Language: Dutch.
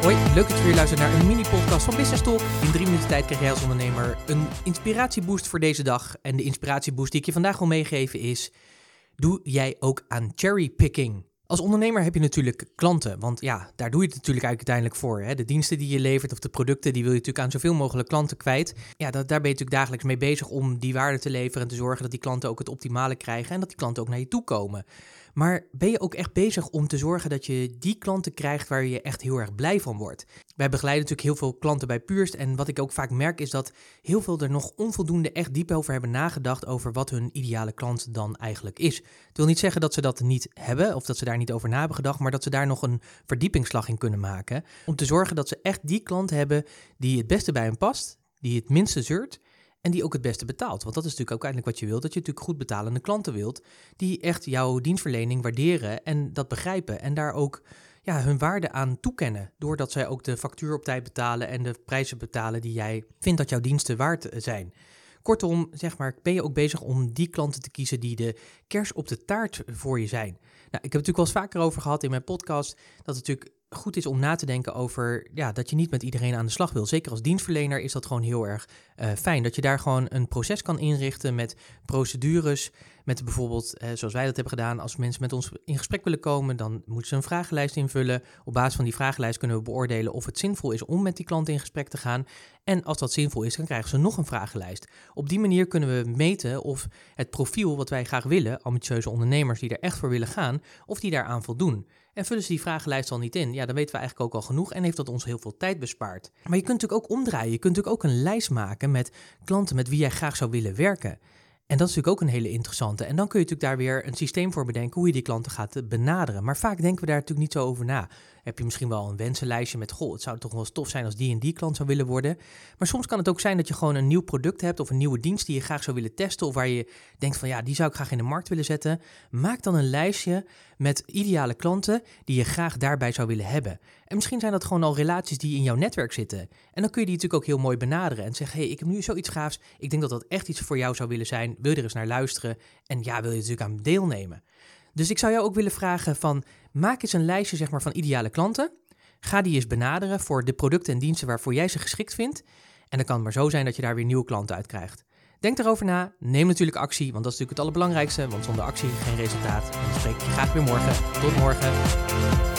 Hoi, leuk dat je weer luistert naar een mini-podcast van Business Talk. In drie minuten tijd krijg jij als ondernemer een inspiratieboost voor deze dag. En de inspiratieboost die ik je vandaag wil meegeven is... Doe jij ook aan cherrypicking? Als ondernemer heb je natuurlijk klanten, want ja, daar doe je het natuurlijk uiteindelijk voor. Hè? De diensten die je levert of de producten, die wil je natuurlijk aan zoveel mogelijk klanten kwijt. Ja, dat, daar ben je natuurlijk dagelijks mee bezig om die waarde te leveren en te zorgen dat die klanten ook het optimale krijgen en dat die klanten ook naar je toe komen. Maar ben je ook echt bezig om te zorgen dat je die klanten krijgt waar je echt heel erg blij van wordt? Wij begeleiden natuurlijk heel veel klanten bij Puurst. En wat ik ook vaak merk is dat heel veel er nog onvoldoende echt diep over hebben nagedacht over wat hun ideale klant dan eigenlijk is. Het wil niet zeggen dat ze dat niet hebben of dat ze daar niet over na hebben gedacht, maar dat ze daar nog een verdiepingsslag in kunnen maken. Om te zorgen dat ze echt die klant hebben die het beste bij hen past, die het minste zeurt en die ook het beste betaalt. Want dat is natuurlijk ook uiteindelijk wat je wilt. Dat je natuurlijk goed betalende klanten wilt. Die echt jouw dienstverlening waarderen en dat begrijpen. En daar ook ja, hun waarde aan toekennen. Doordat zij ook de factuur op tijd betalen en de prijzen betalen die jij vindt dat jouw diensten waard zijn. Kortom, zeg maar, ben je ook bezig om die klanten te kiezen die de kers op de taart voor je zijn. Nou, ik heb het natuurlijk wel eens vaker over gehad in mijn podcast, dat het natuurlijk goed is om na te denken over ja, dat je niet met iedereen aan de slag wil. Zeker als dienstverlener is dat gewoon heel erg uh, fijn. Dat je daar gewoon een proces kan inrichten met procedures. Met bijvoorbeeld, uh, zoals wij dat hebben gedaan, als mensen met ons in gesprek willen komen, dan moeten ze een vragenlijst invullen. Op basis van die vragenlijst kunnen we beoordelen of het zinvol is om met die klant in gesprek te gaan. En als dat zinvol is, dan krijgen ze nog een vragenlijst. Op die manier kunnen we meten of het profiel wat wij graag willen, ambitieuze ondernemers die er echt voor willen gaan, of die daaraan voldoen. En vullen ze die vragenlijst al niet in, ja, dan weten we eigenlijk ook al genoeg en heeft dat ons heel veel tijd bespaard. Maar je kunt natuurlijk ook omdraaien. Je kunt natuurlijk ook een lijst maken met klanten met wie jij graag zou willen werken. En dat is natuurlijk ook een hele interessante. En dan kun je natuurlijk daar weer een systeem voor bedenken hoe je die klanten gaat benaderen. Maar vaak denken we daar natuurlijk niet zo over na heb je misschien wel een wensenlijstje met, goh, het zou toch wel tof zijn als die en die klant zou willen worden. Maar soms kan het ook zijn dat je gewoon een nieuw product hebt of een nieuwe dienst die je graag zou willen testen of waar je denkt van, ja, die zou ik graag in de markt willen zetten. Maak dan een lijstje met ideale klanten die je graag daarbij zou willen hebben. En misschien zijn dat gewoon al relaties die in jouw netwerk zitten. En dan kun je die natuurlijk ook heel mooi benaderen en zeggen, hey, ik heb nu zoiets gaafs, ik denk dat dat echt iets voor jou zou willen zijn, wil je er eens naar luisteren en ja, wil je natuurlijk aan deelnemen. Dus ik zou jou ook willen vragen van, maak eens een lijstje zeg maar, van ideale klanten. Ga die eens benaderen voor de producten en diensten waarvoor jij ze geschikt vindt. En dan kan het maar zo zijn dat je daar weer nieuwe klanten uit krijgt. Denk erover na, neem natuurlijk actie, want dat is natuurlijk het allerbelangrijkste, want zonder actie geen resultaat. En dan spreek ik je graag weer morgen. Tot morgen.